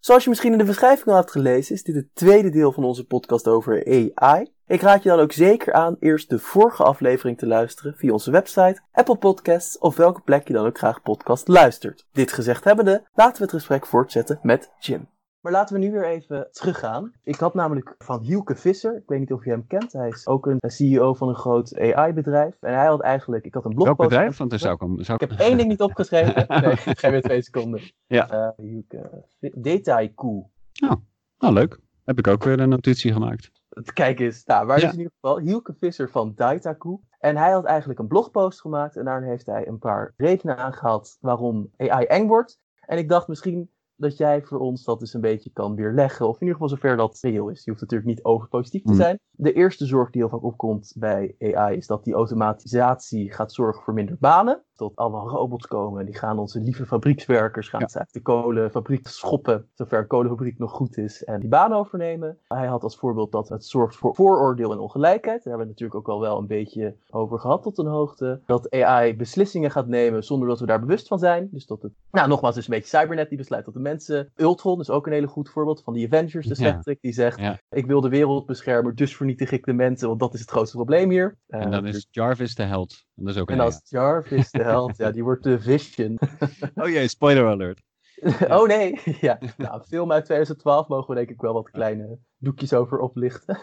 Zoals je misschien in de beschrijving al hebt gelezen, is dit het tweede deel van onze podcast over AI. Ik raad je dan ook zeker aan eerst de vorige aflevering te luisteren via onze website, Apple Podcasts of welke plek je dan ook graag podcast luistert. Dit gezegd hebbende, laten we het gesprek voortzetten met Jim. Maar laten we nu weer even teruggaan. Ik had namelijk van Hielke Visser, ik weet niet of je hem kent, hij is ook een CEO van een groot AI-bedrijf. En hij had eigenlijk, ik had een blogpost. Welk bedrijf? Want zou ik, hem, zou ik... ik heb één ding niet opgeschreven. nee, geef weer twee seconden. Ja. Uh, Hielke, Detaiku. Oh, nou leuk. Heb ik ook weer een notitie gemaakt. Kijk eens, nou, waar ja. is in ieder geval Hielke Visser van Daitaku. En hij had eigenlijk een blogpost gemaakt en daarin heeft hij een paar redenen aangehaald waarom AI eng wordt. En ik dacht misschien dat jij voor ons dat dus een beetje kan weerleggen. Of in ieder geval zover dat reëel is. Je hoeft natuurlijk niet overpositief te zijn. De eerste zorg die heel vaak opkomt bij AI is dat die automatisatie gaat zorgen voor minder banen. Tot allemaal robots komen. Die gaan onze lieve fabriekswerkers, gaan ja. de kolenfabriek schoppen. Zover kolenfabriek nog goed is. En die banen overnemen. Hij had als voorbeeld dat het zorgt voor vooroordeel en ongelijkheid. Daar hebben we het natuurlijk ook al wel een beetje over gehad tot een hoogte. Dat AI beslissingen gaat nemen zonder dat we daar bewust van zijn. Dus dat het, nou nogmaals, dus een beetje Cybernet die besluit dat de mensen. Ultron is ook een hele goed voorbeeld van die Avengers, de slechterik. Die zegt, Ja. ik wil de wereld beschermen, dus vernietig ik de mensen. Want dat is het grootste probleem hier. En dan Uh, is Jarvis de held. En dat is ook en een als Jarvis de held, ja, die wordt de Vision. Oh jee, spoiler alert. oh nee, ja. Nou, film uit 2012 mogen we denk ik wel wat kleine doekjes over oplichten.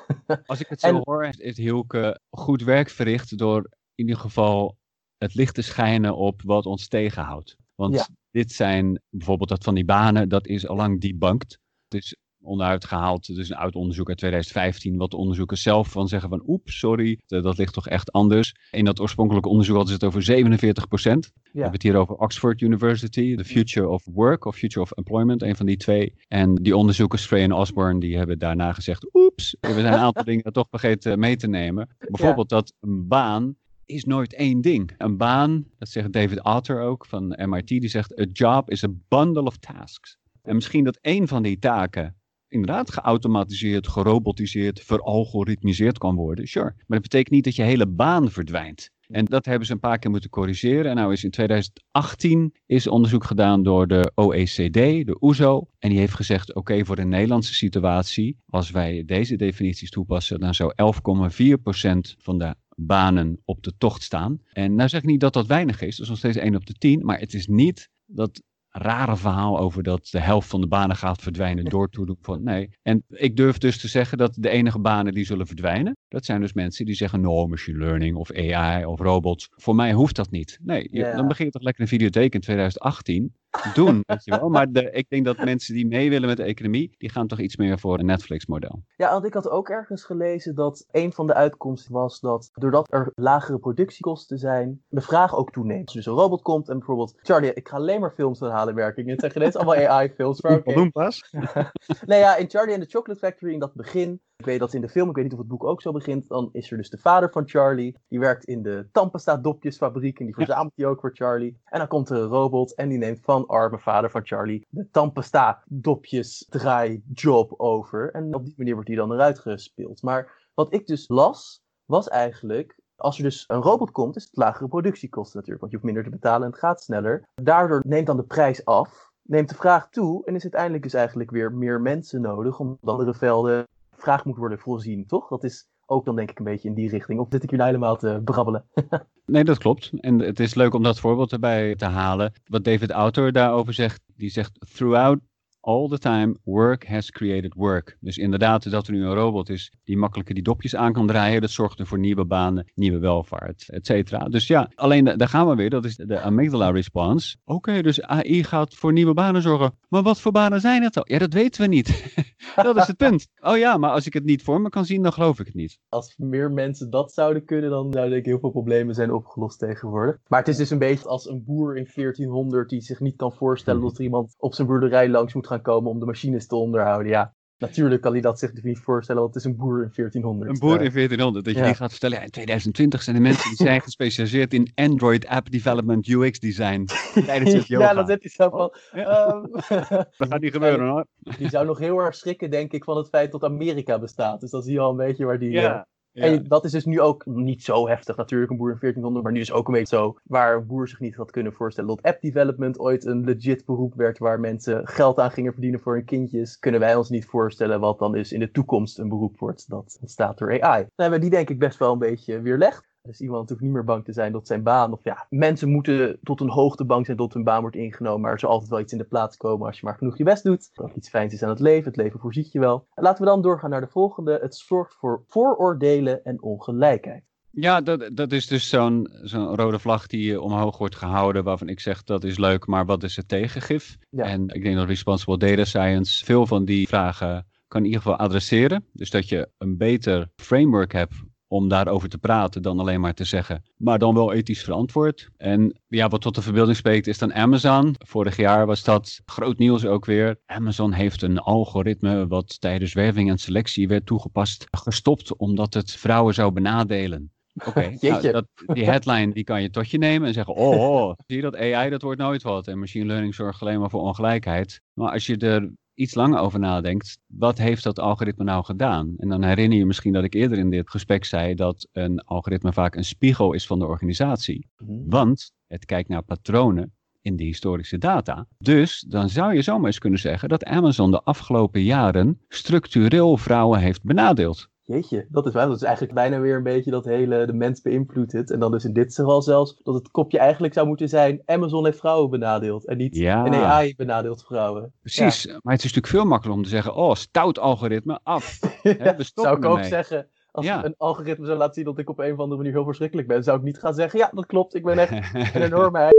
Als ik het zo En- hoor, heeft- Hielke goed werk verricht door in ieder geval het licht te schijnen op wat ons tegenhoudt. Want Ja. dit zijn bijvoorbeeld dat van die banen, dat is allang debunked. Het is onderuit gehaald, dus uit onderzoek uit 2015, wat de onderzoekers zelf van zeggen van oeps, sorry, dat ligt toch echt anders. In dat oorspronkelijke onderzoek hadden ze het over 47 procent. We hebben het hier over Oxford University, The Future of Work of Future of Employment, een van die twee. En die onderzoekers, Frey en Osborne, die hebben daarna gezegd, oeps, we zijn een aantal dingen toch vergeten mee te nemen. Bijvoorbeeld dat een baan is nooit één ding. Een baan, dat zegt David Otter ook van MIT, die zegt, a job is a bundle of tasks. En misschien dat één van die taken inderdaad geautomatiseerd, gerobotiseerd, veralgoritmiseerd kan worden, sure. Maar dat betekent niet dat je hele baan verdwijnt. En dat hebben ze een paar keer moeten corrigeren. En nou is in 2018 is onderzoek gedaan door de OECD, de OESO. En die heeft gezegd, oké, voor de Nederlandse situatie, als wij deze definities toepassen, dan zou 11,4% van de banen op de tocht staan. En nou zeg ik niet dat dat weinig is, dat is nog steeds 1 op de 10, maar het is niet dat rare verhaal over dat de helft van de banen gaat verdwijnen door toedoen van nee. En ik durf dus te zeggen dat de enige banen die zullen verdwijnen, dat zijn dus mensen die zeggen no, machine learning of AI of robots. Voor mij hoeft dat niet. Nee, je- Ja. dan begin je toch lekker een videotheek in 2018 doen, weet je wel. Maar de, ik denk dat mensen die mee willen met de economie, die gaan toch iets meer voor een Netflix-model. Ja, want ik had ook ergens gelezen dat een van de uitkomsten was dat doordat er lagere productiekosten zijn, de vraag ook toeneemt. Als er dus een robot komt en bijvoorbeeld, Charlie, ik ga alleen maar films van halen werken. Het zijn geen eens allemaal AI-films, maar oké. pas. Nee, ja, in Charlie and the Chocolate Factory, in dat begin, ik weet dat in de film, ik weet niet of het boek ook zo begint, dan is er dus de vader van Charlie, die werkt in de Tampesta-dopjesfabriek en die verzamelt die ook voor Charlie. En dan komt er een robot en die neemt van arme vader van Charlie de Tampesta-dopjes-draai-job over. En op die manier wordt die dan eruit gespeeld. Maar wat ik dus las, was eigenlijk als er dus een robot komt, is het lagere productiekosten natuurlijk. Want je hoeft minder te betalen en het gaat sneller. Daardoor neemt dan de prijs af, neemt de vraag toe. En is uiteindelijk dus eigenlijk weer meer mensen nodig. Omdat andere velden vraag moet worden voorzien, toch? Dat is ook dan denk ik een beetje in die richting. Of zit ik hier nou helemaal te brabbelen? Nee, dat klopt. En het is leuk om dat voorbeeld erbij te halen. Wat David Autor daarover zegt, die zegt throughout all the time work has created work. Dus inderdaad, dat er nu een robot is die makkelijker die dopjes aan kan draaien, dat zorgt er voor nieuwe banen, nieuwe welvaart, et cetera. Dus ja, alleen da- daar gaan we weer, dat is de amygdala response. Oké, dus AI gaat voor nieuwe banen zorgen. Maar wat voor banen zijn het dan? Ja, dat weten we niet. dat is het punt. Oh ja, maar als ik het niet voor me kan zien, dan geloof ik het niet. Als meer mensen dat zouden kunnen, dan zouden denk ik heel veel problemen zijn opgelost tegenwoordig. Maar het is dus een beetje als een boer in 1400 die zich niet kan voorstellen Mhm. dat er iemand op zijn boerderij langs moet gaan komen om de machines te onderhouden. Ja, Natuurlijk kan hij dat zich niet voorstellen, want het is een boer in 1400. Een boer in 1400. Dat je die gaat vertellen, ja, in 2020 zijn de mensen die zijn gespecialiseerd in Android app development UX design. Tijdens het yoga. ja, dat zit hij zo van. Ja. Um, dat gaat niet gebeuren hoor. Die zou nog heel erg schrikken, denk ik, van het feit dat Amerika bestaat. Dus dan zie je al een beetje waar die... Ja. Uh, En dat is dus nu ook niet zo heftig natuurlijk, een boer in 1400, maar nu is ook een beetje zo waar een boer zich niet had kunnen voorstellen dat app development ooit een legit beroep werd waar mensen geld aan gingen verdienen voor hun kindjes. Kunnen wij ons niet voorstellen wat dan dus in de toekomst een beroep wordt dat ontstaat door AI. Dan hebben we die denk ik best wel een beetje weerlegd. Dus iemand hoeft niet meer bang te zijn dat zijn baan, of ja, mensen moeten tot een hoogte bang zijn dat hun baan wordt ingenomen, maar er zal altijd wel iets in de plaats komen als je maar genoeg je best doet. Dat iets fijns is aan het leven, het leven voorziet je wel. En laten we dan doorgaan naar de volgende. Het zorgt voor vooroordelen en ongelijkheid. Ja, dat, dat is dus zo'n zo'n rode vlag die omhoog wordt gehouden, waarvan ik zeg dat is leuk, maar wat is het tegengif? Ja. En ik denk dat Responsible Data Science veel van die vragen kan in ieder geval adresseren. Dus dat je een beter framework hebt om daarover te praten dan alleen maar te zeggen, maar dan wel ethisch verantwoord. En ja, wat tot de verbeelding spreekt is dan Amazon. Vorig jaar was dat groot nieuws ook weer. Amazon heeft een algoritme wat tijdens werving en selectie werd toegepast, gestopt omdat het vrouwen zou benadelen. Oké, nou, dat, die headline die kan je tot je nemen en zeggen, oh, oh, zie je dat AI, dat wordt nooit wat. En machine learning zorgt alleen maar voor ongelijkheid. Maar als je er iets langer over nadenkt, wat heeft dat algoritme nou gedaan? En dan herinner je misschien dat ik eerder in dit gesprek zei dat een algoritme vaak een spiegel is van de organisatie. Mhm. Want het kijkt naar patronen in de historische data. Dus dan zou je zomaar eens kunnen zeggen dat Amazon de afgelopen jaren structureel vrouwen heeft benadeeld. Jeetje, dat is wel. Dat is eigenlijk bijna weer een beetje dat hele de mens beïnvloedt het. En dan dus in dit geval zelfs dat het kopje eigenlijk zou moeten zijn: Amazon heeft vrouwen benadeeld. En niet ja. een AI benadeelt vrouwen. Precies, maar het is natuurlijk veel makkelijker om te zeggen: oh, stout algoritme af. ja, zou ik ook zeggen. Als een algoritme zou laten zien dat ik op een of andere manier heel verschrikkelijk ben, zou ik niet gaan zeggen: ja, dat klopt, ik ben echt een enorme.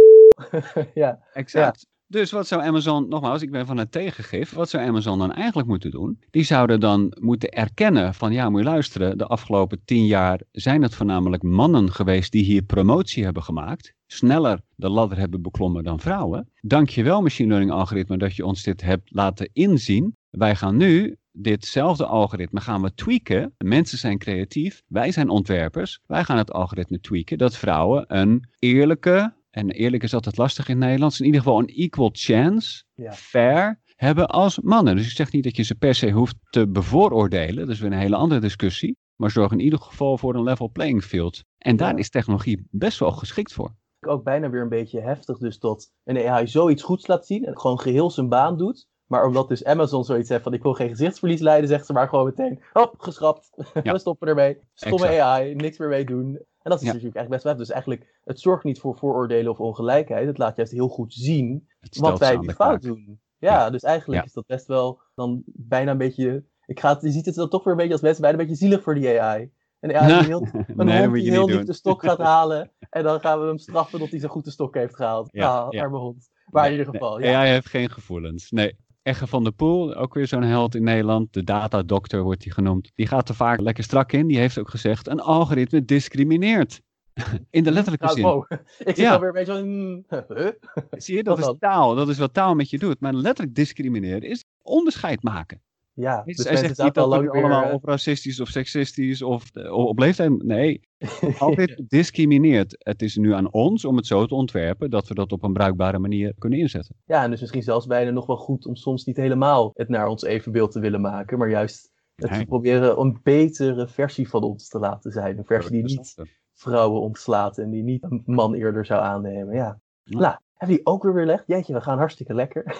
ja, exact. Dus wat zou Amazon, nogmaals, ik ben van het tegengif, wat zou Amazon dan eigenlijk moeten doen? Die zouden dan moeten erkennen van, ja, moet je luisteren, de afgelopen tien jaar zijn het voornamelijk mannen geweest die hier promotie hebben gemaakt, sneller de ladder hebben beklommen dan vrouwen. Dankjewel machine learning algoritme dat je ons dit hebt laten inzien. Wij gaan nu ditzelfde algoritme gaan we tweaken. Mensen zijn creatief, wij zijn ontwerpers. Wij gaan het algoritme tweaken dat vrouwen een eerlijke, en eerlijk is altijd lastig in het Nederlands, in ieder geval een equal chance, fair, hebben als mannen. Dus ik zeg niet dat je ze per se hoeft te bevooroordelen, dat is weer een hele andere discussie, maar zorg in ieder geval voor een level playing field. En daar is technologie best wel geschikt voor. Ook bijna weer een beetje heftig dus dat een AI zoiets goeds laat zien en gewoon geheel zijn baan doet. Maar omdat dus Amazon zoiets heeft van ik wil geen gezichtsverlies leiden, zegt ze maar gewoon meteen, hop, geschrapt. We stoppen ermee. Stomme AI, niks meer mee doen. En dat is natuurlijk echt best wel. Dus eigenlijk, het zorgt niet voor vooroordelen of ongelijkheid. Het laat juist heel goed zien wat wij die fout doen. Ja, dus eigenlijk is dat best wel dan bijna een beetje. Ik ga je ziet het dan toch weer een beetje als mensen bijna een beetje zielig voor die AI. En AI die heel, een nee, hond die heel diep de stok gaat halen. En dan gaan we hem straffen dat hij zo goed de stok heeft gehaald. Ja, ah, arme hond. Maar in ieder geval. Ja. AI heeft geen gevoelens. Nee. Egge van der Poel, ook weer zo'n held in Nederland, de datadokter wordt hij genoemd. Die gaat er vaak lekker strak in. Die heeft ook gezegd, een algoritme discrimineert. In de letterlijke nou, zin. Wow. Ik zit alweer een beetje zo... Zie je, dat is taal. Dat is wat taal met je doet. Maar letterlijk discrimineren is onderscheid maken. Ja, dus hij zegt niet dat we allemaal of racistisch of seksistisch of op leeftijd. Nee, altijd discrimineert. Het is nu aan ons om het zo te ontwerpen dat we dat op een bruikbare manier kunnen inzetten. Ja, en dus misschien zelfs bijna nog wel goed om soms niet helemaal het naar ons evenbeeld te willen maken, maar juist het te proberen een betere versie van ons te laten zijn. Een versie die niet vrouwen ontslaat en die niet een man eerder zou aannemen. Ja. ja. Nou, hebben die ook weer weerlegd? Jeetje, we gaan hartstikke lekker.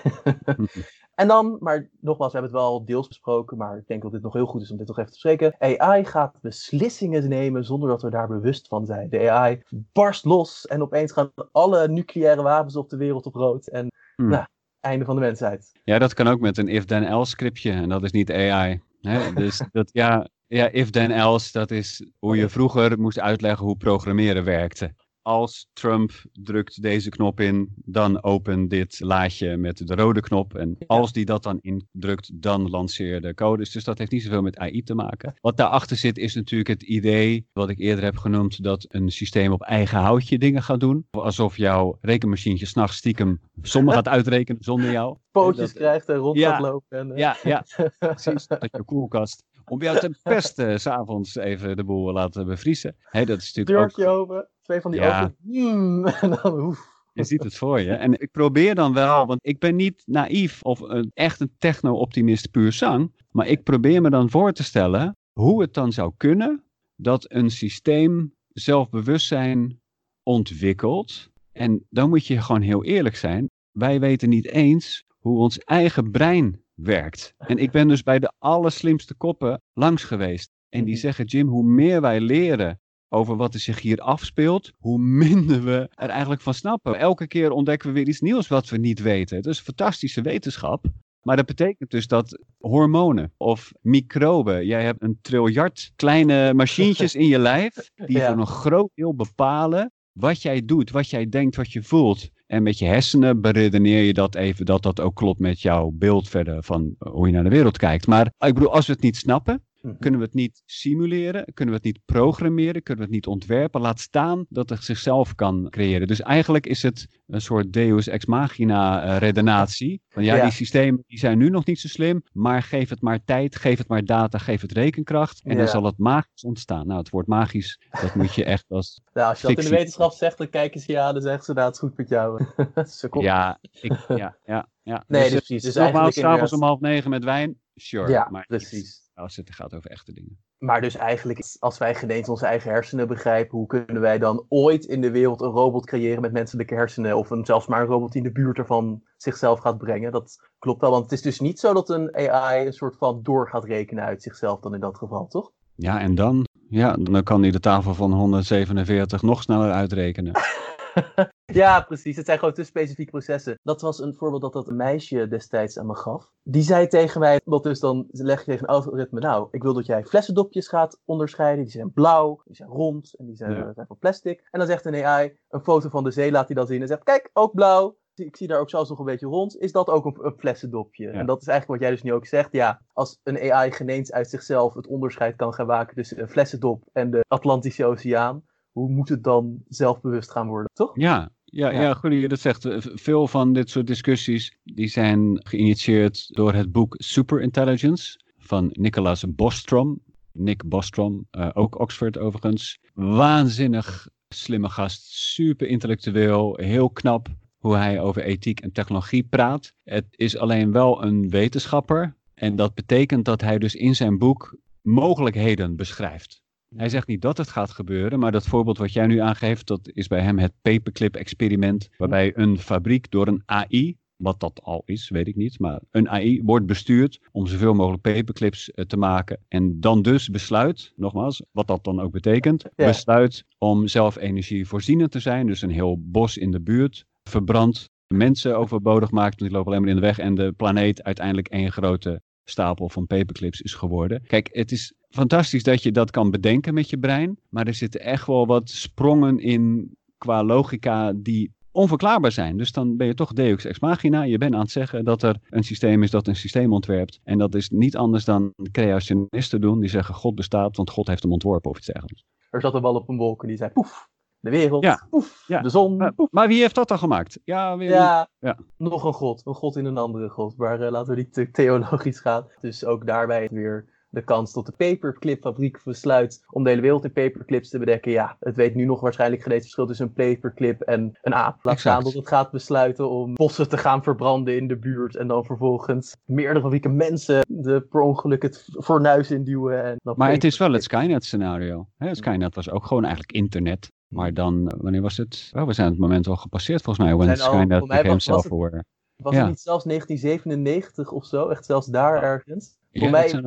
en dan, maar nogmaals, we hebben het wel deels besproken, maar ik denk dat dit nog heel goed is om dit nog even te spreken. AI gaat beslissingen nemen zonder dat we daar bewust van zijn. De AI barst los en opeens gaan alle nucleaire wapens op de wereld op rood. En hmm. nou, einde van de mensheid. Ja, dat kan ook met een if-then-else scriptje en dat is niet AI. Hè? Dus dat, ja, ja, if then else, dat is hoe je vroeger moest uitleggen hoe programmeren werkte als Trump drukt deze knop in, dan open dit laadje met de rode knop. En als die dat dan indrukt, dan lanceer de codes. Dus dat heeft niet zoveel met AI te maken. Wat daarachter zit is natuurlijk het idee, wat ik eerder heb genoemd, dat een systeem op eigen houtje dingen gaat doen. Alsof jouw rekenmachientje s'nachts stiekem sommen gaat uitrekenen zonder jou. Pootjes krijgt en rond gaat lopen. En, uh... Ja, ja, precies. Dat je koelkast om jou ten beste s'avonds even de boel laten bevriezen. Hey, dat is natuurlijk Deurtje ook... open, twee van die ja. ogen. Mm, en dan, oef. Je ziet het voor je. En ik probeer dan wel, want ik ben niet naïef of een, echt een techno-optimist puur zang. Maar ik probeer me dan voor te stellen hoe het dan zou kunnen dat een systeem zelfbewustzijn ontwikkelt. En dan moet je gewoon heel eerlijk zijn. Wij weten niet eens hoe ons eigen brein werkt. En ik ben dus bij de allerslimste koppen langs geweest. En die zeggen, Jim, hoe meer wij leren over wat er zich hier afspeelt, hoe minder we er eigenlijk van snappen. Elke keer ontdekken we weer iets nieuws wat we niet weten. Het is fantastische wetenschap. Maar dat betekent dus dat hormonen of microben, jij hebt een triljard kleine machientjes in je lijf, die voor een groot deel bepalen wat jij doet, wat jij denkt, wat je voelt. En met je hersenen beredeneer je dat even, dat dat ook klopt met jouw beeld verder van hoe je naar de wereld kijkt. Maar ik bedoel, als we het niet snappen. Kunnen we het niet simuleren? Kunnen we het niet programmeren? Kunnen we het niet ontwerpen? Laat staan dat het zichzelf kan creëren. Dus eigenlijk is het een soort deus ex machina uh, redenatie. Van ja, die systemen die zijn nu nog niet zo slim, maar geef het maar tijd, geef het maar data, geef het rekenkracht en dan zal het magisch ontstaan. Nou, het woord magisch, dat moet je echt als Nou, als je dat in de wetenschap zegt, dan kijken ze ja, dan zeggen ze, nou, het is goed met jou. ja, ik, ja, ja, ja. Nee, dus, dus precies. Dus nogmaals, s'avonds om half negen met wijn, sure. Ja, maar precies als het gaat over echte dingen. Maar dus eigenlijk, als wij geen eens onze eigen hersenen begrijpen, hoe kunnen wij dan ooit in de wereld een robot creëren met menselijke hersenen? Of een, zelfs maar een robot die in de buurt ervan zichzelf gaat brengen? Dat klopt wel, want het is dus niet zo dat een AI een soort van door gaat rekenen uit zichzelf dan in dat geval, toch? Ja, en dan? Ja, dan kan hij de tafel van 147 nog sneller uitrekenen. ja, precies. Het zijn gewoon te specifieke processen. Dat was een voorbeeld dat dat een meisje destijds aan me gaf. Die zei tegen mij, dat dus dan leg je tegen een algoritme, nou, ik wil dat jij flessendopjes gaat onderscheiden. Die zijn blauw, die zijn rond en die zijn, ja. zijn van plastic. En dan zegt een AI, een foto van de zee laat hij dan zien en zegt, kijk, ook blauw. Ik zie daar ook zelfs nog een beetje rond. Is dat ook een, een flessendopje? En dat is eigenlijk wat jij dus nu ook zegt. Ja, als een AI geneens uit zichzelf het onderscheid kan gaan maken tussen een flessendop en de Atlantische Oceaan hoe moet het dan zelfbewust gaan worden, toch? Ja, ja, ja. ja goed dat je dat zegt. Veel van dit soort discussies die zijn geïnitieerd door het boek Superintelligence van Nicholas Bostrom. Nick Bostrom, uh, ook Oxford overigens. Waanzinnig slimme gast, super intellectueel, heel knap hoe hij over ethiek en technologie praat. Het is alleen wel een wetenschapper en dat betekent dat hij dus in zijn boek mogelijkheden beschrijft. Hij zegt niet dat het gaat gebeuren, maar dat voorbeeld wat jij nu aangeeft, dat is bij hem het paperclip-experiment, waarbij een fabriek door een AI, wat dat al is, weet ik niet, maar een AI wordt bestuurd om zoveel mogelijk paperclips eh, te maken en dan dus besluit, nogmaals, wat dat dan ook betekent, besluit om zelf energievoorzienend te zijn, dus een heel bos in de buurt verbrandt, mensen overbodig maakt, want die lopen alleen maar in de weg en de planeet uiteindelijk één grote stapel van paperclips is geworden. Kijk, het is fantastisch dat je dat kan bedenken met je brein, maar er zitten echt wel wat sprongen in qua logica die onverklaarbaar zijn. Dus dan ben je toch deus ex machina. Je bent aan het zeggen dat er een systeem is dat een systeem ontwerpt. En dat is niet anders dan creationisten doen die zeggen God bestaat, want God heeft hem ontworpen of iets dergelijks. Er zat een bal op een wolk en die zei poef, de wereld, ja. poef, ja. de zon. Maar, maar, wie heeft dat dan gemaakt? Ja, weer ja, ja, nog een god. Een god in een andere god. Maar uh, laten we niet te theologisch gaan. Dus ook daarbij weer de kans tot de paperclipfabriek besluit om de hele wereld in paperclips te bedekken. Ja, het weet nu nog waarschijnlijk geen verschil tussen een paperclip en een aap. Laat staan dat het gaat besluiten om bossen te gaan verbranden in de buurt en dan vervolgens meerdere weken mensen de per ongeluk het fornuis induwen. En maar het is wel het Skynet scenario. Het Skynet was ook gewoon eigenlijk internet. Maar dan, wanneer was het? Oh, we zijn het moment al gepasseerd volgens mij. When Skynet became self-aware. Was het niet zelfs 1997 of zo? Echt zelfs daar ergens? Voor mij,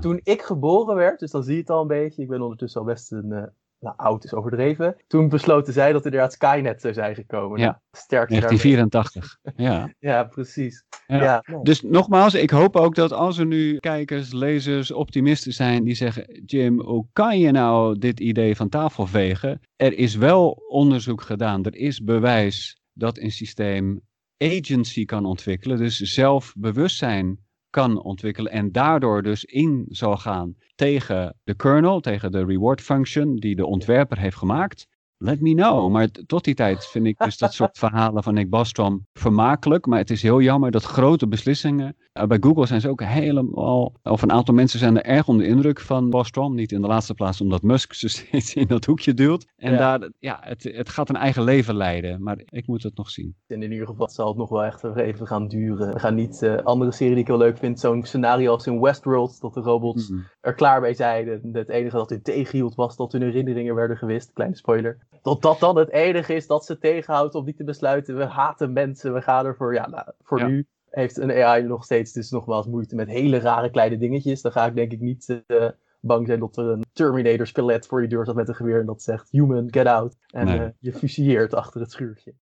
toen ik geboren werd, dus dan zie je het al een beetje. Ik ben ondertussen al best een, uh, nou, oud is overdreven. Toen besloten zij dat inderdaad Skynet zou zijn gekomen. Ja. Sterkte 1984. Ja. Ja, precies. Ja. Dus nogmaals, ik hoop ook dat als er nu kijkers, lezers, optimisten zijn die zeggen: Jim, hoe kan je nou dit idee van tafel vegen? Er is wel onderzoek gedaan, er is bewijs dat een systeem agency kan ontwikkelen, dus zelfbewustzijn kan ontwikkelen en daardoor dus in zal gaan tegen de kernel, tegen de reward function die de ontwerper heeft gemaakt. Let me know. Maar tot die tijd vind ik dus dat soort verhalen van Nick Bostrom vermakelijk. Maar het is heel jammer dat grote beslissingen. eh, bij Google zijn ze ook helemaal. Of een aantal mensen zijn er erg onder de indruk van Bostrom. Niet in de laatste plaats omdat Musk ze steeds in dat hoekje duwt. En Ja. daar, ja, het, het gaat een eigen leven leiden. Maar ik moet het nog zien. En in ieder geval zal het nog wel echt even gaan duren. We gaan niet, eh, andere serie die ik heel leuk vind, zo'n scenario als in Westworld, dat de robots Mhm. er klaar mee zijn. En het enige dat hun tegenhield was dat hun herinneringen werden gewist. Kleine spoiler. Dat dat dan het enige is dat ze tegenhoudt om niet te besluiten. We haten mensen, we gaan ervoor. Ja, nou, voor Ja. nu heeft een AI nog steeds dus nogmaals moeite met hele rare kleine dingetjes. Dan ga ik denk ik niet eh, bang zijn dat er een Terminator skelet voor je deur staat met een geweer en dat zegt human, get out. En Nee. eh, je fusilleert achter het schuurtje.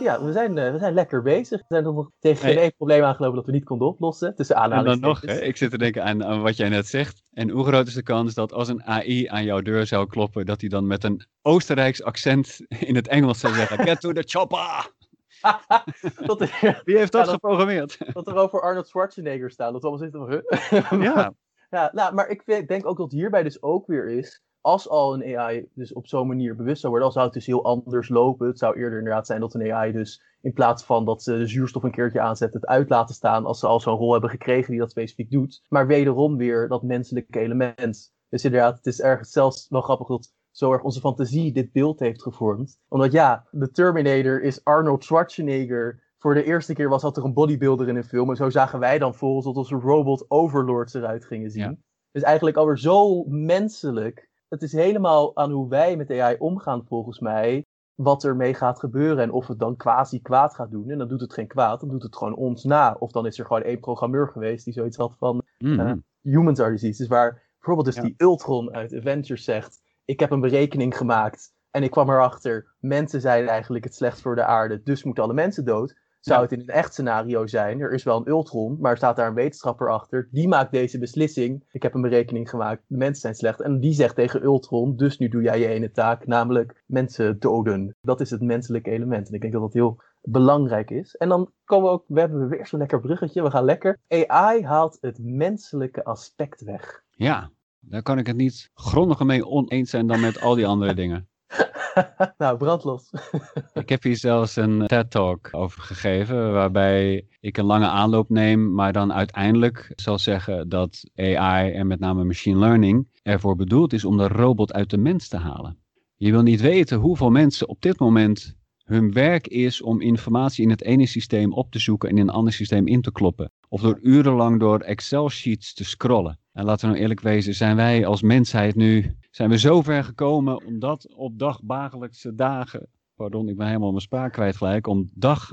Ja, we zijn, eh, we zijn lekker bezig. We zijn nog tegen geen één probleem aangelopen dat we niet konden oplossen. Tussen En dan nog, aanhalingstekens. hè, ik zit te denken aan, aan wat jij net zegt. En hoe groot is de kans dat als een AI aan jouw deur zou kloppen, dat hij dan met een Oostenrijks accent in het Engels zou zeggen: Get to the chopper! dat, er, Wie heeft dat Ja, dat- geprogrammeerd? dat er over Arnold Schwarzenegger staan. Dat we allemaal zitten van, ja, Ja, nou, maar ik denk ook dat hierbij dus ook weer is. Als al een AI dus op zo'n manier bewust zou worden, dan zou het dus heel anders lopen. Het zou eerder inderdaad zijn dat een AI dus in plaats van dat ze de zuurstof een keertje aanzet, het uit laten staan als ze al zo'n rol hebben gekregen die dat specifiek doet. Maar wederom weer dat menselijke element. Dus inderdaad, het is ergens zelfs wel grappig dat zo erg onze fantasie dit beeld heeft gevormd. Omdat ja, de Terminator is Arnold Schwarzenegger. Voor de eerste keer was dat er een bodybuilder in een film. En zo zagen wij dan volgens dat onze robot overlords eruit gingen zien. Ja. Dus eigenlijk alweer zo menselijk. Het is helemaal aan hoe wij met AI omgaan, volgens mij. Wat ermee gaat gebeuren en of het dan quasi kwaad gaat doen. En dan doet het geen kwaad, dan doet het gewoon ons na. Of dan is er gewoon één programmeur geweest die zoiets had van Mhm. Eh, humans are disease. Dus waar bijvoorbeeld dus Ja. die Ultron uit Avengers zegt: Ik heb een berekening gemaakt en ik kwam erachter, mensen zijn eigenlijk het slechtst voor de aarde, dus moeten alle mensen dood. Zou het in een echt scenario zijn, er is wel een Ultron, maar er staat daar een wetenschapper achter, die maakt deze beslissing. Ik heb een berekening gemaakt, de mensen zijn slecht. En die zegt tegen Ultron, dus nu doe jij je ene taak, namelijk mensen doden. Dat is het menselijke element. En ik denk dat dat heel belangrijk is. En dan komen we ook, we hebben weer zo'n lekker bruggetje, we gaan lekker. AI haalt het menselijke aspect weg. ja, daar kan ik het niet grondiger mee oneens zijn dan met al die andere dingen. nou, brandlos. Ik heb hier zelfs een TED-talk over gegeven, waarbij ik een lange aanloop neem, maar dan uiteindelijk zal zeggen dat AI en met name machine learning ervoor bedoeld is om de robot uit de mens te halen. Je wil niet weten hoeveel mensen op dit moment hun werk is om informatie in het ene systeem op te zoeken en in een ander systeem in te kloppen. Of door urenlang door Excel-sheets te scrollen. En laten we nou eerlijk wezen, zijn wij als mensheid nu, zijn we zo ver gekomen om dat op dagdagelijkse dagen, pardon, ik ben helemaal mijn spraak kwijt gelijk, om dag,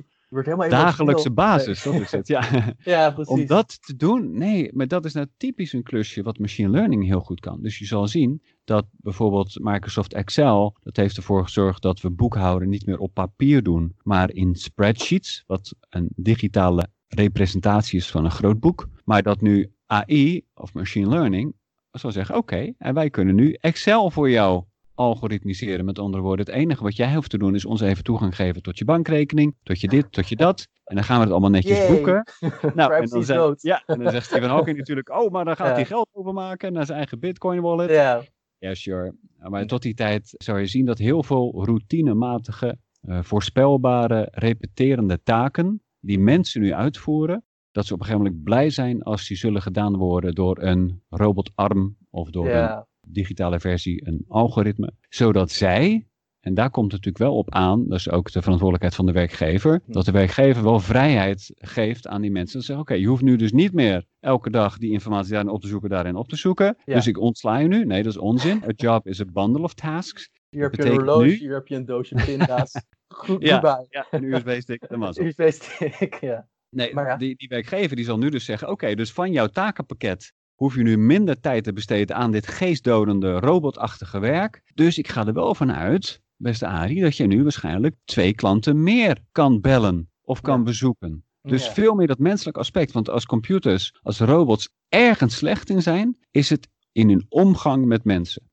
dagelijkse basis, dat is het, ja. Ja, precies. Om dat te doen, nee, maar dat is nou typisch een klusje wat machine learning heel goed kan. Dus je zal zien dat bijvoorbeeld Microsoft Excel, dat heeft ervoor gezorgd dat we boekhouden niet meer op papier doen, maar in spreadsheets, wat een digitale representatie is van een groot boek. Maar dat nu AI of machine learning zal zeggen, oké, en wij kunnen nu Excel voor jou algoritmiseren. Met andere woorden, het enige wat jij hoeft te doen is ons even toegang geven tot je bankrekening, tot je dit, tot je dat. En dan gaan we het allemaal netjes Yay. boeken. Nou, en dan, zegt, ja, en dan zegt Stephen Hawking natuurlijk, oh, maar dan gaat Ja. hij geld overmaken naar zijn eigen bitcoin wallet. Ja, Ja, sure. Maar tot die tijd zou je zien dat heel veel routinematige, eh, voorspelbare, repeterende taken die mensen nu uitvoeren, dat ze op een gegeven moment blij zijn als die zullen gedaan worden door een robotarm of door een digitale versie, een algoritme, zodat zij, en daar komt het natuurlijk wel op aan, dat is ook de verantwoordelijkheid van de werkgever, Hm. dat de werkgever wel vrijheid geeft aan die mensen. Dat ze zeggen, oké, je hoeft nu dus niet meer elke dag die informatie daarin op te zoeken, daarin op te zoeken. Dus ik ontsla je nu. Nee, dat is onzin. A job is a bundle of tasks. Hier heb je een horloge, nu- hier heb je een doosje pinda's. Goed, Ja. goodbye. Ja, een USB-stick, dat was. USB-stick, ja. Nee, Maar ja. die, die werkgever die zal nu dus zeggen, oké, dus van jouw takenpakket hoef je nu minder tijd te besteden aan dit geestdodende, robotachtige werk. Dus ik ga er wel van uit, beste Arie, dat je nu waarschijnlijk twee klanten meer kan bellen of kan Ja. bezoeken. Dus Ja. veel meer dat menselijke aspect. Want als computers, als robots ergens slecht in zijn, is het in hun omgang met mensen.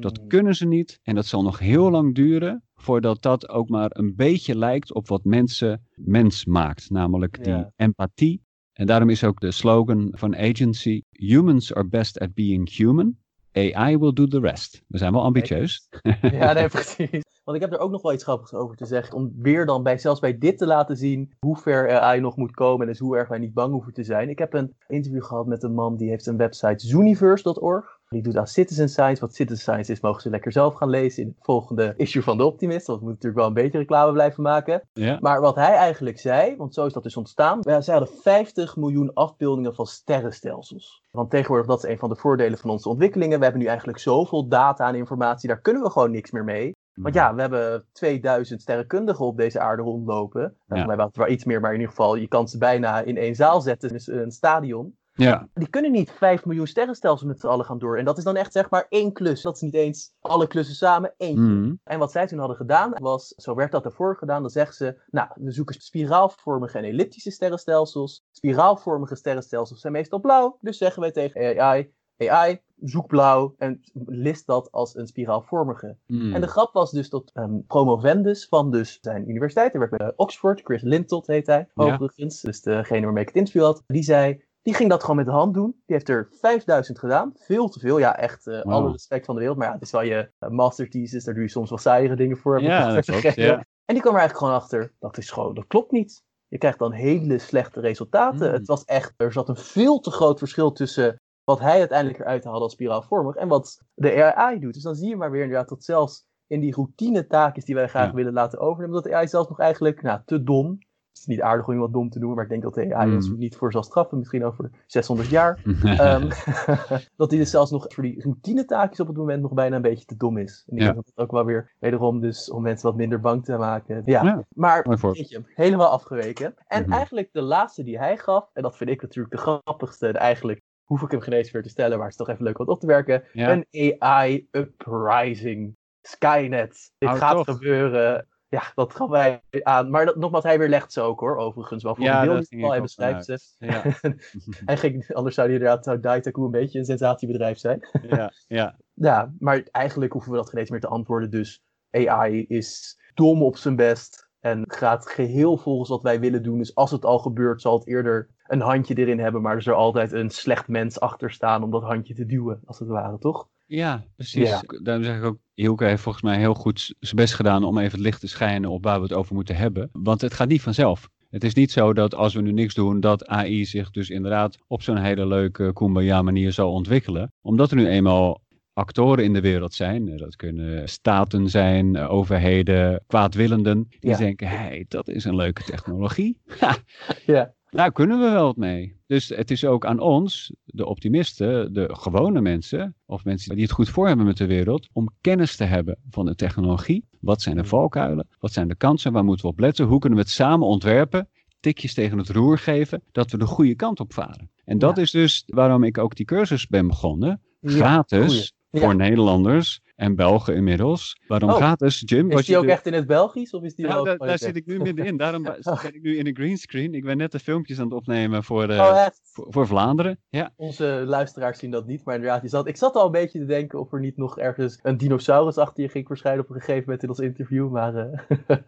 Dat Mm. kunnen ze niet en dat zal nog heel lang duren voordat dat ook maar een beetje lijkt op wat mensen mens maakt. Namelijk die Ja. empathie. En daarom is ook de slogan van agency: Humans are best at being human. AI will do the rest. We zijn wel ambitieus. Ja, nee, precies. Want ik heb er ook nog wel iets grappigs over te zeggen. Om weer dan bij, zelfs bij dit te laten zien hoe ver AI nog moet komen. En dus hoe erg wij niet bang hoeven te zijn. Ik heb een interview gehad met een man die heeft een website zooniverse.org. Die doet aan citizen science. Wat citizen science is, mogen ze lekker zelf gaan lezen in het volgende issue van de Optimist. Want we moeten natuurlijk wel een beetje reclame blijven maken. Ja. Maar wat hij eigenlijk zei, want zo is dat dus ontstaan. Zij hadden 50 miljoen afbeeldingen van sterrenstelsels. Want tegenwoordig, dat is een van de voordelen van onze ontwikkelingen. We hebben nu eigenlijk zoveel data en informatie, daar kunnen we gewoon niks meer mee. Want ja, we hebben 2000 sterrenkundigen op deze aarde rondlopen. Ja. Voor mij was het wel iets meer, maar in ieder geval, je kan ze bijna in één zaal zetten, dus een stadion. Ja, Die kunnen niet 5 miljoen sterrenstelsels met z'n allen gaan door. En dat is dan echt zeg maar één klus. Dat is niet eens alle klussen samen, eentje. Mhm. En wat zij toen hadden gedaan was, zo werd dat ervoor gedaan, dan zeggen ze, nou, we zoeken spiraalvormige en elliptische sterrenstelsels. Spiraalvormige sterrenstelsels zijn meestal blauw, dus zeggen wij tegen AI, AI, zoek blauw en list dat als een spiraalvormige. Mhm. En de grap was dus dat um, promovendus van dus zijn universiteit, hij werkt bij Oxford, Chris Lintott heet hij, Ja. overigens, dus degene waarmee ik het interview had, die zei, die ging dat gewoon met de hand doen. Die heeft er 5000 gedaan. Veel te veel. Ja, echt uh, Wow. alle respect van de wereld. Maar ja, het is wel je uh, master thesis. Daar doe je soms wel saaiere dingen voor. Ja, dat klopt, ja. En die kwam er eigenlijk gewoon achter. Dat is gewoon, dat klopt niet. Je krijgt dan hele slechte resultaten. Mm. Het was echt, er zat een veel te groot verschil tussen wat hij uiteindelijk eruit haalde als spiraalvormig en wat de AI doet. Dus dan zie je maar weer inderdaad dat zelfs in die routine taakjes die wij graag Ja. willen laten overnemen, dat de AI zelfs nog eigenlijk nou, te dom. Het is niet aardig om iemand dom te doen, maar ik denk dat de AI Mm. ons niet voor zal straffen, misschien over 600 jaar. Ehm, dat hij dus zelfs nog voor die routine taakjes op het moment nog bijna een beetje te dom is. En ik Ja. denk dat het ook wel weer, wederom dus om mensen wat minder bang te maken. Ja, Ja, maar je, helemaal afgeweken. En Mhm. eigenlijk de laatste die hij gaf, en dat vind ik natuurlijk de grappigste, de eigenlijk hoef ik hem geen eens weer te stellen, maar het is toch even leuk om op te werken. Ja. Een AI uprising. Skynet. Dit Oh, gaat toch? gebeuren. Ja, dat gaf wij aan. Maar dat, nogmaals, hij weer legt ze ook hoor, overigens. Wel voor Ja, een deel geval. Hij beschrijft ze. Ja. hij ging, anders zou hij inderdaad, zou Daitaku een beetje een sensatiebedrijf zijn. ja, ja. Ja, maar eigenlijk hoeven we dat geen eens meer te antwoorden. Dus AI is dom op zijn best en gaat geheel volgens wat wij willen doen. Dus als het al gebeurt, zal het eerder een handje erin hebben. Maar er zal altijd een slecht mens achter staan om dat handje te duwen, als het ware, toch? Ja, precies. Ja. Daarom zeg ik ook, Hielke heeft volgens mij heel goed zijn best gedaan om even het licht te schijnen op waar we het over moeten hebben. Want het gaat niet vanzelf. Het is niet zo dat als we nu niks doen, dat AI zich dus inderdaad op zo'n hele leuke Kumbaya manier zal ontwikkelen. Omdat er nu eenmaal actoren in de wereld zijn, eh, dat kunnen staten zijn, eh, overheden, kwaadwillenden, die Ja. denken, hé, hey, dat is een leuke technologie. Ja. Daar kunnen we wel wat mee. Dus het is ook aan ons, de optimisten, de gewone mensen, of mensen die het goed voor hebben met de wereld, om kennis te hebben van de technologie. Wat zijn de valkuilen? Wat zijn de kansen? Waar moeten we op letten? Hoe kunnen we het samen ontwerpen? Tikjes tegen het roer geven, dat we de goede kant op varen. En dat Ja. is dus waarom ik ook die cursus ben begonnen. Gratis. Ja. voor Nederlanders en Belgen inmiddels. Waarom Oh. gratis, Jim? Is die ook echt in het Belgisch? Of is die wel daar, zit ik nu middenin. Daarom ben ik nu in een greenscreen. Ik ben net de filmpjes aan het opnemen voor, eh, Oh, voor, voor Vlaanderen. Ja. Onze luisteraars zien dat niet, maar inderdaad, je zat, ik zat al een beetje te denken of er niet nog ergens een dinosaurus achter je ging verschijnen op een gegeven moment in ons interview, maar eh,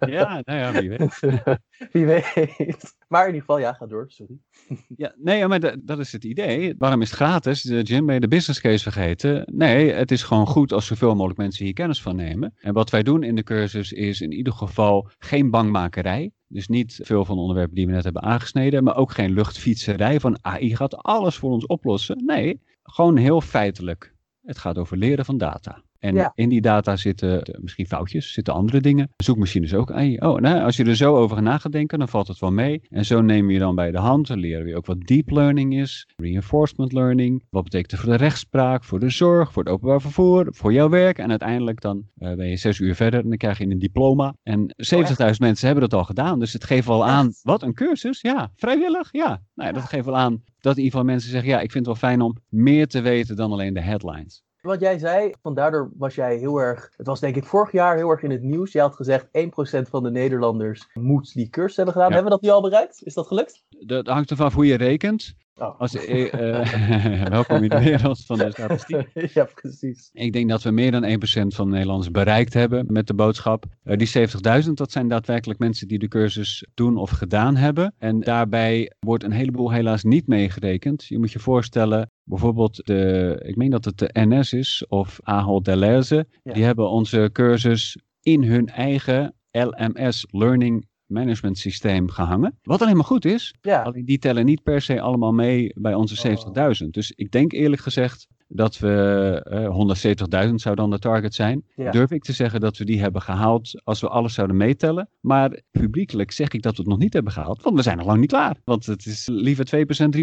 ja, nou ja, wie weet. wie weet. Maar in ieder geval, ja, ga door, sorry. Ja, nee, maar da- dat is het idee. Waarom is het gratis? Jim, ben je de business case vergeten? Nee, het is gewoon goed als zoveel mogelijk mensen hier kennis van nemen. En wat wij doen in de cursus is in ieder geval geen bangmakerij. Dus niet veel van de onderwerpen die we net hebben aangesneden, maar ook geen luchtfietserij van AI gaat alles voor ons oplossen. Nee, gewoon heel feitelijk. Het gaat over leren van data. En Ja. in die data zitten misschien foutjes, zitten andere dingen. Zoekmachines ook. Hey, oh, nou, als je er zo over na gaat denken, dan valt het wel mee. En zo neem je dan bij de hand. Dan leren we ook wat deep learning is, reinforcement learning. Wat betekent het voor de rechtspraak, voor de zorg, voor het openbaar vervoer, voor jouw werk. En uiteindelijk dan eh, ben je zes uur verder en dan krijg je een diploma. En 70.000 mensen hebben dat al gedaan. Dus het geeft wel aan, wat een cursus? Ja, vrijwillig? Ja. Nou ja, dat geeft wel aan dat in ieder geval mensen zeggen, ja, ik vind het wel fijn om meer te weten dan alleen de headlines. Wat jij zei, van daardoor was jij heel erg. Het was denk ik vorig jaar heel erg in het nieuws. Jij had gezegd 1% van de Nederlanders moet die cursus hebben gedaan. Ja. Hebben we dat nu al bereikt? Is dat gelukt? Dat hangt ervan af hoe je rekent. Oh. Als, eh, eh, welkom in de wereld van de statistiek. ja, precies. Ik denk dat we meer dan 1% van de Nederlanders bereikt hebben met de boodschap. Eh, die 70.000, dat zijn daadwerkelijk mensen die de cursus doen of gedaan hebben. En daarbij wordt een heleboel helaas niet meegerekend. Je moet je voorstellen, bijvoorbeeld de, ik meen dat het de NS is of Ahold Delhaize. Ja. Die hebben onze cursus in hun eigen LMS, Learning Management Systeem, gehangen. Wat alleen maar goed is, Ja, Alleen die tellen niet per se allemaal mee bij onze 70.000. Dus ik denk eerlijk gezegd dat we eh 170.000 zou dan de target zijn. Ja. Durf ik te zeggen dat we die hebben gehaald als we alles zouden meetellen. Maar publiekelijk zeg ik dat we het nog niet hebben gehaald, want we zijn nog lang niet klaar. Want het is liever 2%, 3%,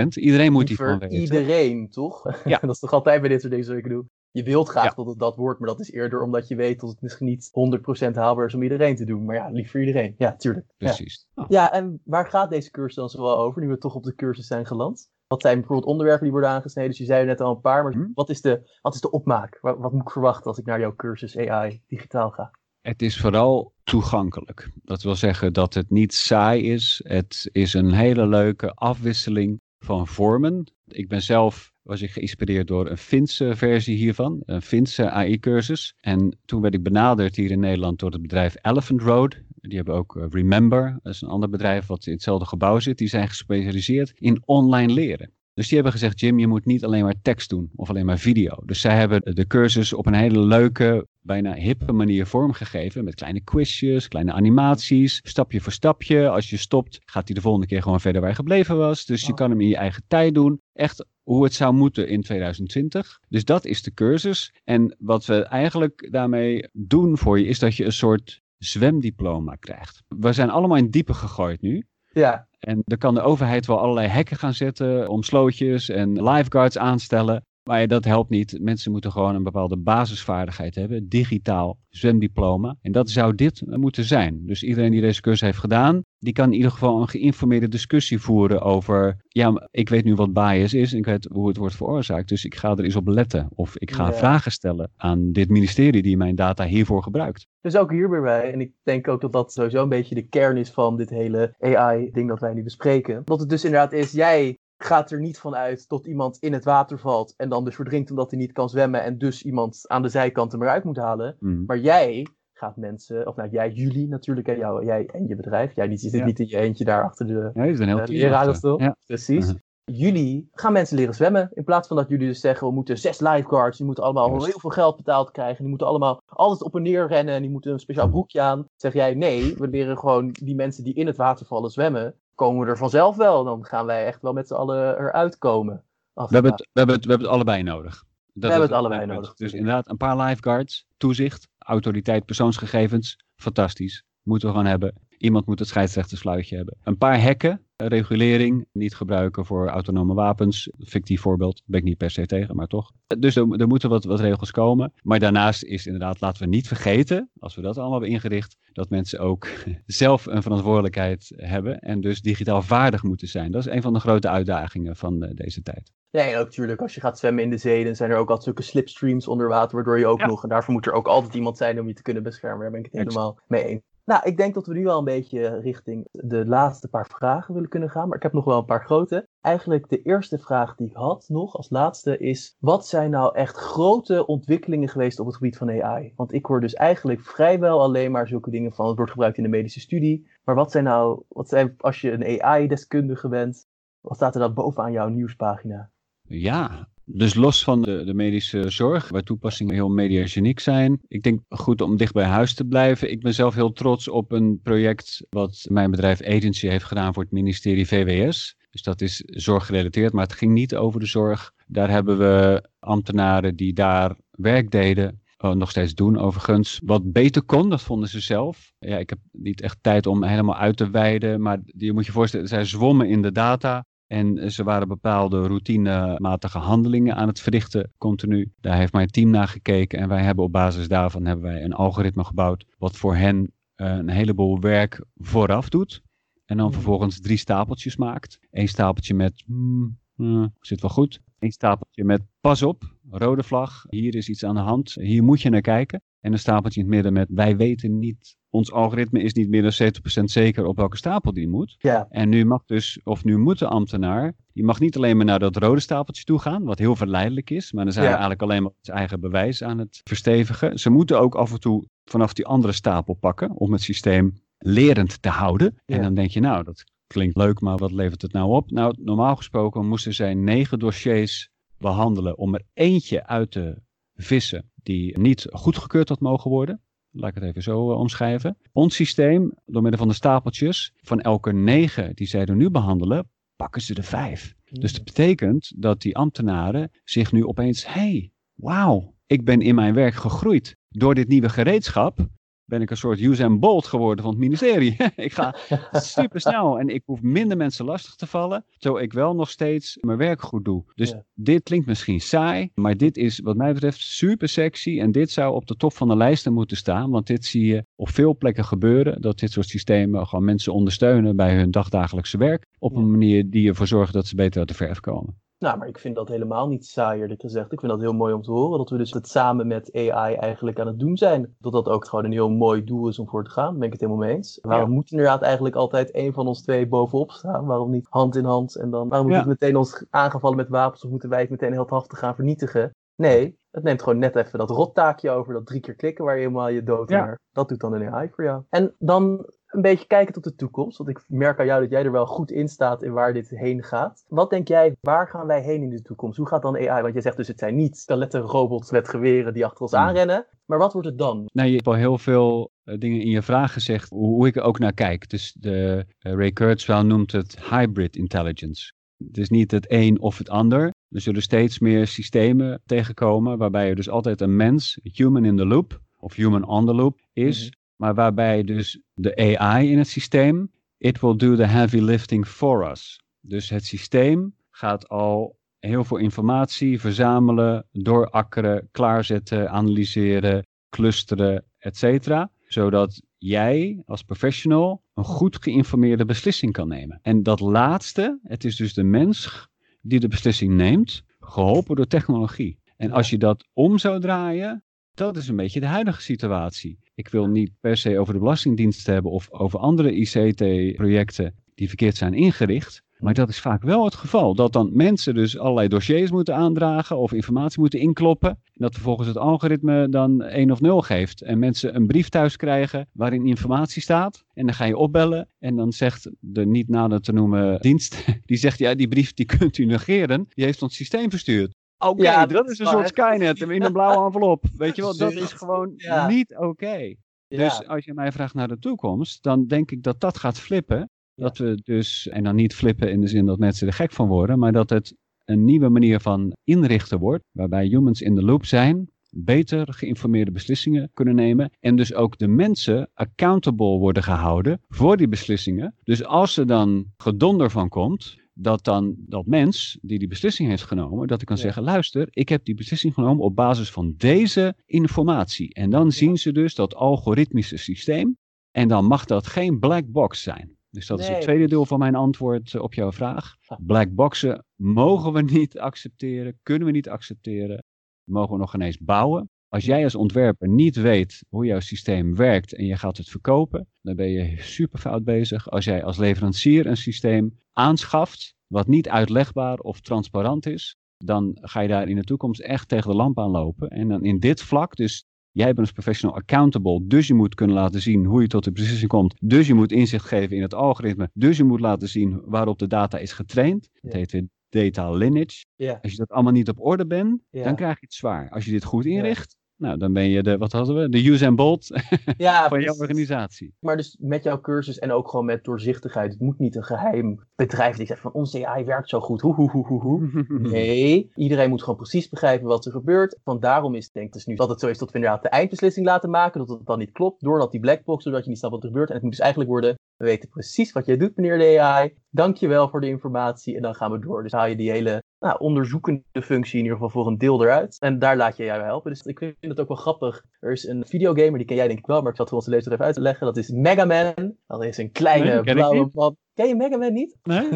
4%. Iedereen moet liever hiervan weten. iedereen, toch? Ja. dat is toch altijd bij dit soort dingen zo ik doe. Je wilt graag Ja. dat het dat wordt, maar dat is eerder omdat je weet dat het misschien niet 100% haalbaar is om iedereen te doen. Maar ja, liever iedereen. Ja, tuurlijk. Ja. Precies. Oh. Ja, en waar gaat deze cursus dan zoal over, nu we toch op de cursus zijn geland? Wat zijn bijvoorbeeld onderwerpen die worden aangesneden? Dus je zei er net al een paar, maar Hm. wat, is de, wat is de opmaak? Wat, wat moet ik verwachten als ik naar jouw cursus AI digitaal ga? Het is vooral toegankelijk. Dat wil zeggen dat het niet saai is. Het is een hele leuke afwisseling van vormen. Ik ben zelf was ik geïnspireerd door een Finse versie hiervan, een Finse AI-cursus. En toen werd ik benaderd hier in Nederland door het bedrijf Elephant Road. Die hebben ook eh, Remember, dat is een ander bedrijf wat in hetzelfde gebouw zit. Die zijn gespecialiseerd in online leren. Dus die hebben gezegd, Jim, je moet niet alleen maar tekst doen of alleen maar video. Dus zij hebben de cursus op een hele leuke, bijna hippe manier vormgegeven. Met kleine quizjes, kleine animaties, stapje voor stapje. Als je stopt, gaat hij de volgende keer gewoon verder waar je gebleven was. Dus je kan hem in je eigen tijd doen. Echt hoe het zou moeten in 2020. Dus dat is de cursus. En wat we eigenlijk daarmee doen voor je, is dat je een soort zwemdiploma krijgt. We zijn allemaal in diepe gegooid nu. Ja, En dan kan de overheid wel allerlei hekken gaan zetten om slootjes en lifeguards aanstellen. Maar dat helpt niet. Mensen moeten gewoon een bepaalde basisvaardigheid hebben. Digitaal zwemdiploma. En dat zou dit moeten zijn. Dus iedereen die deze cursus heeft gedaan, die kan in ieder geval een geïnformeerde discussie voeren over... Ja, ik weet nu wat bias is en ik weet hoe het wordt veroorzaakt. Dus ik ga er eens op letten. Of ik ga Ja. vragen stellen aan dit ministerie die mijn data hiervoor gebruikt. dus ook hier weer bij. En ik denk ook dat dat sowieso een beetje de kern is van dit hele AI-ding dat wij nu bespreken. Dat het dus inderdaad is, jij gaat er niet van uit tot iemand in het water valt en dan dus verdrinkt omdat hij niet kan zwemmen en dus iemand aan de zijkant hem eruit moet halen. Mm. Maar jij gaat mensen, of nou jij, jullie natuurlijk, hè, jou, jij en je bedrijf. Jij niet, zit Ja. niet in je eentje daar achter de Ja, is een heel eh. Ja. Precies. Mhm. Jullie gaan mensen leren zwemmen. In plaats van dat jullie dus zeggen, we moeten zes lifeguards. Die moeten allemaal heel veel geld betaald krijgen. Die moeten allemaal altijd op en neer rennen. En die moeten een speciaal broekje aan. Zeg jij, nee, we leren gewoon die mensen die in het water vallen zwemmen. Komen we er vanzelf wel. Dan gaan wij echt wel met z'n allen eruit komen. We hebben, het, we, hebben het, we hebben het allebei nodig. Dat hebben is het allebei nodig, punt. Dus inderdaad, een paar lifeguards, toezicht, autoriteit, persoonsgegevens, fantastisch. Moeten we gewoon hebben. Iemand moet het scheidsrechtersfluitje hebben. Een paar hekken, regulering, niet gebruiken voor autonome wapens. Fictief voorbeeld, ben ik niet per se tegen, maar toch. Dus er, er moeten wat, wat regels komen. Maar daarnaast is inderdaad, laten we niet vergeten, als we dat allemaal hebben ingericht, dat mensen ook zelf een verantwoordelijkheid hebben en dus digitaal vaardig moeten zijn. Dat is een van de grote uitdagingen van eh, deze tijd. Ja, en ook natuurlijk, als je gaat zwemmen in de zee, dan zijn er ook altijd zulke slipstreams onder water, waardoor je ook Ja. nog, en daarvoor moet er ook altijd iemand zijn om je te kunnen beschermen. Daar ben ik het helemaal mee eens. Nou, ik denk dat we nu al een beetje richting de laatste paar vragen willen kunnen gaan, maar ik heb nog wel een paar grote. Eigenlijk de eerste vraag die ik had nog als laatste is, wat zijn nou echt grote ontwikkelingen geweest op het gebied van AI? Want ik hoor dus eigenlijk vrijwel alleen maar zulke dingen van, het wordt gebruikt in de medische studie. Maar wat zijn nou, wat zijn, als je een AI-deskundige bent, wat staat er dan bovenaan jouw nieuwspagina? Ja, dus los van de, de medische zorg, waar toepassingen heel mediageniek zijn. Ik denk goed om dicht bij huis te blijven. Ik ben zelf heel trots op een project wat mijn bedrijf Agency heeft gedaan voor het ministerie VWS. Dus dat is zorggerelateerd, maar het ging niet over de zorg. Daar hebben we ambtenaren die daar werk deden. Oh, nog steeds doen overigens. Wat beter kon, dat vonden ze zelf. Ja, ik heb niet echt tijd om helemaal uit te wijden. Maar je moet je voorstellen, zij zwommen in de data. En ze waren bepaalde routinematige handelingen aan het verrichten continu. Daar heeft mijn team naar gekeken. En wij hebben op basis daarvan hebben wij een algoritme gebouwd. Wat voor hen eh, een heleboel werk vooraf doet. En dan vervolgens drie stapeltjes maakt. Eén stapeltje met, hmm, uh, zit wel goed. Eén stapeltje met, pas op, rode vlag. Hier is iets aan de hand. Hier moet je naar kijken. En een stapeltje in het midden met, wij weten niet. Ons algoritme is niet meer dan 70% zeker op welke stapel die moet. Ja. En nu mag dus, of nu moet de ambtenaar, die mag niet alleen maar naar dat rode stapeltje toe gaan, wat heel verleidelijk is, maar dan zijn Ja. we eigenlijk alleen maar het eigen bewijs aan het verstevigen. Ze moeten ook af en toe vanaf die andere stapel pakken om het systeem lerend te houden. Ja. En dan denk je, nou, dat klinkt leuk, maar wat levert het nou op? Nou, normaal gesproken moesten zij negen dossiers behandelen om er eentje uit te vissen die niet goedgekeurd had mogen worden. Laat ik het even zo eh, omschrijven. Ons systeem, door middel van de stapeltjes, van elke negen die zij er nu behandelen, pakken ze er vijf. Dus dat betekent dat die ambtenaren zich nu opeens, hey, wauw, ik ben in mijn werk gegroeid. Door dit nieuwe gereedschap ben ik een soort Usain Bolt geworden van het ministerie. ik ga super snel en ik hoef minder mensen lastig te vallen, terwijl ik wel nog steeds mijn werk goed doe. Dus Ja. dit klinkt misschien saai, maar dit is wat mij betreft super sexy en dit zou op de top van de lijsten moeten staan, want dit zie je op veel plekken gebeuren, dat dit soort systemen gewoon mensen ondersteunen bij hun dagdagelijkse werk op een manier die ervoor zorgt dat ze beter uit de verf komen. Nou, maar ik vind dat helemaal niet saai, eerlijk gezegd. Ik vind dat heel mooi om te horen, dat we dus het samen met AI eigenlijk aan het doen zijn. Dat dat ook gewoon een heel mooi doel is om voor te gaan, daar ben ik het helemaal mee eens. Waarom Ja. moet inderdaad eigenlijk altijd één van ons twee bovenop staan? Waarom niet hand in hand? En dan, waarom moet Ja. het meteen ons aangevallen met wapens of moeten wij het meteen heldhaftig gaan vernietigen? Nee, het neemt gewoon net even dat rottaakje over, dat drie keer klikken waar je helemaal je dood Ja. naar. Dat doet dan een AI voor jou. En dan een beetje kijken tot de toekomst. Want ik merk aan jou dat jij er wel goed in staat in waar dit heen gaat. Wat denk jij, waar gaan wij heen in de toekomst? Hoe gaat dan AI? Want jij zegt dus het zijn niet skeletonrobots met geweren die achter ons Hmm. aanrennen. Maar wat wordt het dan? Nou, je hebt al heel veel eh, dingen in je vraag gezegd, hoe, ik er ook naar kijk. Dus de, eh, Ray Kurzweil noemt het hybrid intelligence. Het is niet het een of het ander. Er zullen steeds meer systemen tegenkomen waarbij er dus altijd een mens, human in the loop, of human on the loop is. Mhm. Maar waarbij dus de AI in het systeem, it will do the heavy lifting for us. Dus het systeem gaat al heel veel informatie verzamelen, doorakkeren, klaarzetten, analyseren, clusteren, etc. Zodat jij als professional een goed geïnformeerde beslissing kan nemen. En dat laatste, het is dus de mens die de beslissing neemt, geholpen door technologie. En als je dat om zou draaien, dat is een beetje de huidige situatie. Ik wil niet per se over de Belastingdienst hebben of over andere ICT-projecten die verkeerd zijn ingericht. Maar dat is vaak wel het geval. Dat dan mensen dus allerlei dossiers moeten aandragen of informatie moeten inkloppen. En dat vervolgens het algoritme dan 1 of 0 geeft. En mensen een brief thuis krijgen waarin informatie staat. En dan ga je opbellen. En dan zegt de niet nader te noemen dienst. Die zegt ja die brief die kunt u negeren. Die heeft ons systeem verstuurd. Oké, Ja, dat, is een soort Skynet in een blauwe envelop. Weet je wel, dat is gewoon Ja. niet oké. Dus als je mij vraagt naar de toekomst, dan denk ik dat dat gaat flippen. Dat we dus, en dan niet flippen in de zin dat mensen er gek van worden, maar dat het een nieuwe manier van inrichten wordt, waarbij humans in de loop zijn, beter geïnformeerde beslissingen kunnen nemen en dus ook de mensen accountable worden gehouden voor die beslissingen. Dus als er dan gedonder van komt, dat dan dat mens die die beslissing heeft genomen, dat ik kan Ja. zeggen, luister, ik heb die beslissing genomen op basis van deze informatie. En dan zien ze dus dat algoritmische systeem en dan mag dat geen black box zijn. Dus dat is het tweede deel van mijn antwoord eh, op jouw vraag. Black boxen mogen we niet accepteren, kunnen we niet accepteren, mogen we nog ineens bouwen. Als jij als ontwerper niet weet hoe jouw systeem werkt en je gaat het verkopen, dan ben je super fout bezig. Als jij als leverancier een systeem aanschaft wat niet uitlegbaar of transparant is, dan ga je daar in de toekomst echt tegen de lamp aan lopen. En dan in dit vlak, dus jij bent als professional accountable, dus je moet kunnen laten zien hoe je tot de beslissing komt. Dus je moet inzicht geven in het algoritme. Dus je moet laten zien waarop de data is getraind. Ja. heet weer data lineage. Als je dat allemaal niet op orde bent, dan krijg je het zwaar. Als je dit goed inricht, nou, dan ben je de, wat hadden we, de Usain Bolt Ja, van jouw organisatie. Maar dus met jouw cursus en ook gewoon met doorzichtigheid. Het moet niet een geheim bedrijven die zeggen van onze AI werkt zo goed. Hoe, hoe, hoe, hoe, hoe. Nee, iedereen moet gewoon precies begrijpen wat er gebeurt. Want daarom is het denk ik dus nu dat het zo is dat we inderdaad de eindbeslissing laten maken. Dat het dan niet klopt. Doordat die blackbox, zodat je niet snapt wat er gebeurt. En het moet dus eigenlijk worden, we weten precies wat jij doet meneer de AI. Dankjewel voor de informatie. En dan gaan we door. Dus haal je die hele nou, onderzoekende functie in ieder geval voor een deel eruit. En daar laat je jou helpen. Dus ik vind het ook wel grappig. Er is een videogamer, die ken jij denk ik wel, maar ik zal het voor onze lezer even uitleggen. Dat is Mega Man. Dat is een kleine Nee, blauwe man. Ken je Mega Man niet? Nee?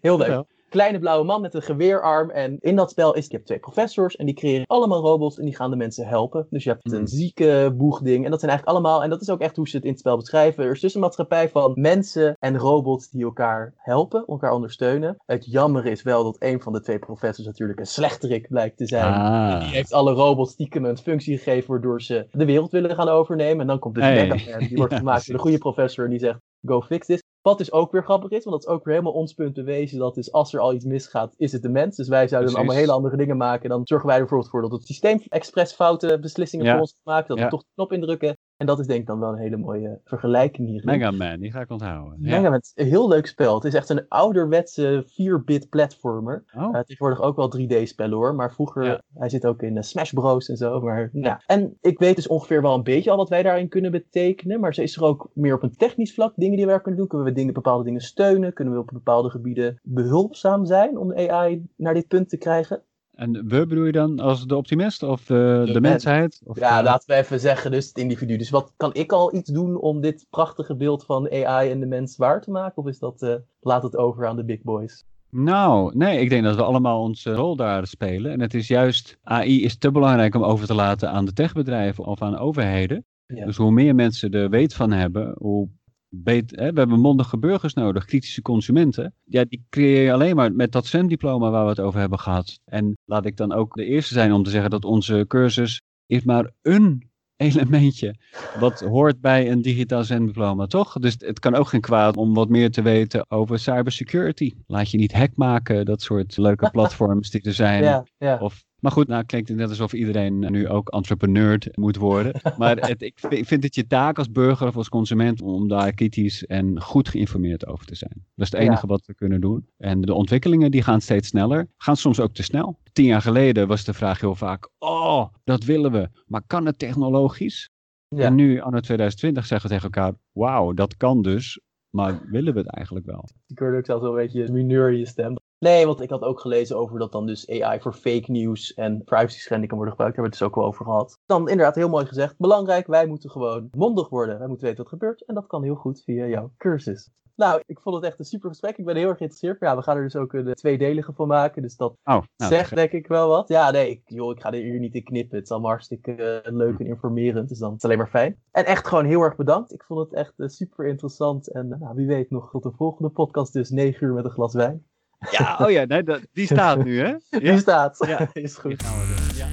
Heel leuk. Wel. Kleine blauwe man met een geweerarm. En in dat spel is, je hebt twee professors en die creëren allemaal robots en die gaan de mensen helpen. Dus je hebt Mhm. een zieke boegding. En dat zijn eigenlijk allemaal, en dat is ook echt hoe ze het in het spel beschrijven. Er is dus een maatschappij van mensen en robots die elkaar helpen, elkaar ondersteunen. Het jammer is wel dat een van de twee professors natuurlijk een slechterik blijkt te zijn. Ah. Die heeft alle robots stiekem een functie gegeven waardoor ze de wereld willen gaan overnemen. En dan komt dus Hey. Mega Man, die wordt Ja, gemaakt door de goede professor en die zegt, go fix this. Wat dus ook weer grappig is, want dat is ook weer helemaal ons punt bewezen. Dat is als er al iets misgaat, is het de mens. Dus wij zouden dan allemaal hele andere dingen maken. Dan zorgen wij er bijvoorbeeld voor dat het systeem expres foute beslissingen Ja. voor ons maakt. Dat Ja. we toch de knop indrukken. En dat is denk ik dan wel een hele mooie vergelijking hierin. Mega Man, die ga ik onthouden. Ja. Mega Man, is een heel leuk spel. Het is echt een ouderwetse 4-bit platformer. Oh. Eh, tegenwoordig ook wel 3D-spellen hoor, maar vroeger, Ja. hij zit ook in eh, Smash Bros en zo. Maar, ja. En ik weet dus ongeveer wel een beetje al wat wij daarin kunnen betekenen, maar is er ook meer op een technisch vlak dingen die wij kunnen doen? Kunnen we dingen, bepaalde dingen steunen? Kunnen we op bepaalde gebieden behulpzaam zijn om AI naar dit punt te krijgen? En we bedoel je dan als de optimist of de, de, mens. mensheid? Of, Ja, eh, laten we even zeggen, dus het individu. Dus wat kan ik al iets doen om dit prachtige beeld van AI en de mens waar te maken? Of is dat, eh, laat het over aan de big boys? Nou, nee, ik denk dat we allemaal onze rol daar spelen. En het is juist, AI is te belangrijk om over te laten aan de techbedrijven of aan overheden. Ja. Dus hoe meer mensen er weet van hebben, hoe beter. Hè? We hebben mondige burgers nodig, kritische consumenten. Ja, die creëer je alleen maar met dat zwemdiploma waar we het over hebben gehad. En laat ik dan ook de eerste zijn om te zeggen dat onze cursus is maar een elementje wat hoort bij een digitaal zwemdiploma, toch? Dus het kan ook geen kwaad om wat meer te weten over cybersecurity. Laat je niet hack maken, dat soort leuke platforms die er zijn. Ja, ja. Of, maar goed, nou klinkt het net alsof iedereen nu ook entrepreneur moet worden. Maar het, ik vind- het je taak als burger of als consument om daar kritisch en goed geïnformeerd over te zijn. Dat is het enige wat we kunnen doen. En de ontwikkelingen die gaan steeds sneller, gaan soms ook te snel. Tien jaar geleden was de vraag heel vaak, oh, dat willen we. Maar kan het technologisch? Ja. En nu, anno 2020, zeggen we tegen elkaar, wauw, dat kan dus. Maar willen we het eigenlijk wel? Ik hoorde ook zelfs wel een beetje mineur in je stem. Nee, want ik had ook gelezen over dat dan dus AI voor fake news en privacy schending kan worden gebruikt. Daar hebben we het dus ook wel over gehad. Dan inderdaad heel mooi gezegd. Belangrijk, wij moeten gewoon mondig worden. Wij moeten weten wat er gebeurt. En dat kan heel goed via jouw cursus. Nou, ik vond het echt een super gesprek. Ik ben heel erg geïnteresseerd. Ja, we gaan er dus ook een tweedelige van maken. Dus dat Oh, nou, zegt denk ik wel wat. Ja, nee, ik, joh, ik ga er hier niet in knippen. Het is allemaal hartstikke eh, leuk en informerend. Dus dan is het alleen maar fijn. En echt gewoon heel erg bedankt. Ik vond het echt eh, super interessant. En eh, nou, wie weet nog tot de volgende podcast. Dus 9 uur met een glas wijn. Ja, oh ja, nee, dat, die staat nu, hè? Die staat. Ja. is goed. Gaan we doen. Ja.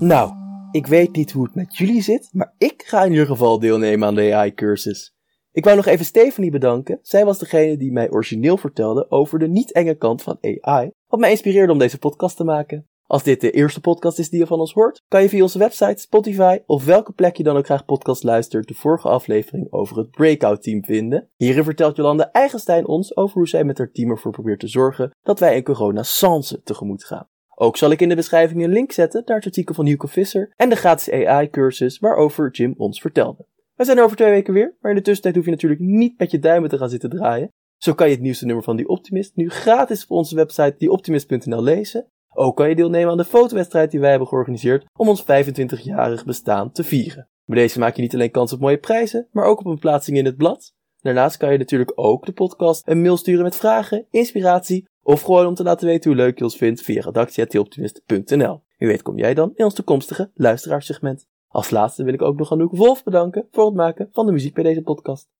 Nou, ik weet niet hoe het met jullie zit, maar ik ga in ieder geval deelnemen aan de AI-cursus. Ik wou nog even Stephanie bedanken. Zij was degene die mij origineel vertelde over de niet enge kant van AI, wat mij inspireerde om deze podcast te maken. Als dit de eerste podcast is die je van ons hoort, kan je via onze website, Spotify of welke plek je dan ook graag podcast luistert de vorige aflevering over het Breakout Team vinden. Hierin vertelt Jolanda Eigenstein ons over hoe zij met haar team ervoor probeert te zorgen dat wij een corona-sance tegemoet gaan. Ook zal ik in de beschrijving een link zetten naar het artikel van Hugo Visser en de gratis AI-cursus waarover Jim ons vertelde. We zijn er over twee weken weer, maar in de tussentijd hoef je natuurlijk niet met je duimen te gaan zitten draaien. Zo kan je het nieuwste nummer van Die Optimist nu gratis op onze website dieoptimist.nl lezen. Ook kan je deelnemen aan de fotowedstrijd die wij hebben georganiseerd om ons 25-jarig bestaan te vieren. Bij deze maak je niet alleen kans op mooie prijzen, maar ook op een plaatsing in het blad. Daarnaast kan je natuurlijk ook de podcast een mail sturen met vragen, inspiratie of gewoon om te laten weten hoe leuk je ons vindt via redactie.theoptimist.nl. Wie weet kom jij dan in ons toekomstige luisteraarssegment. Als laatste wil ik ook nog Anouk Wolf bedanken voor het maken van de muziek bij deze podcast.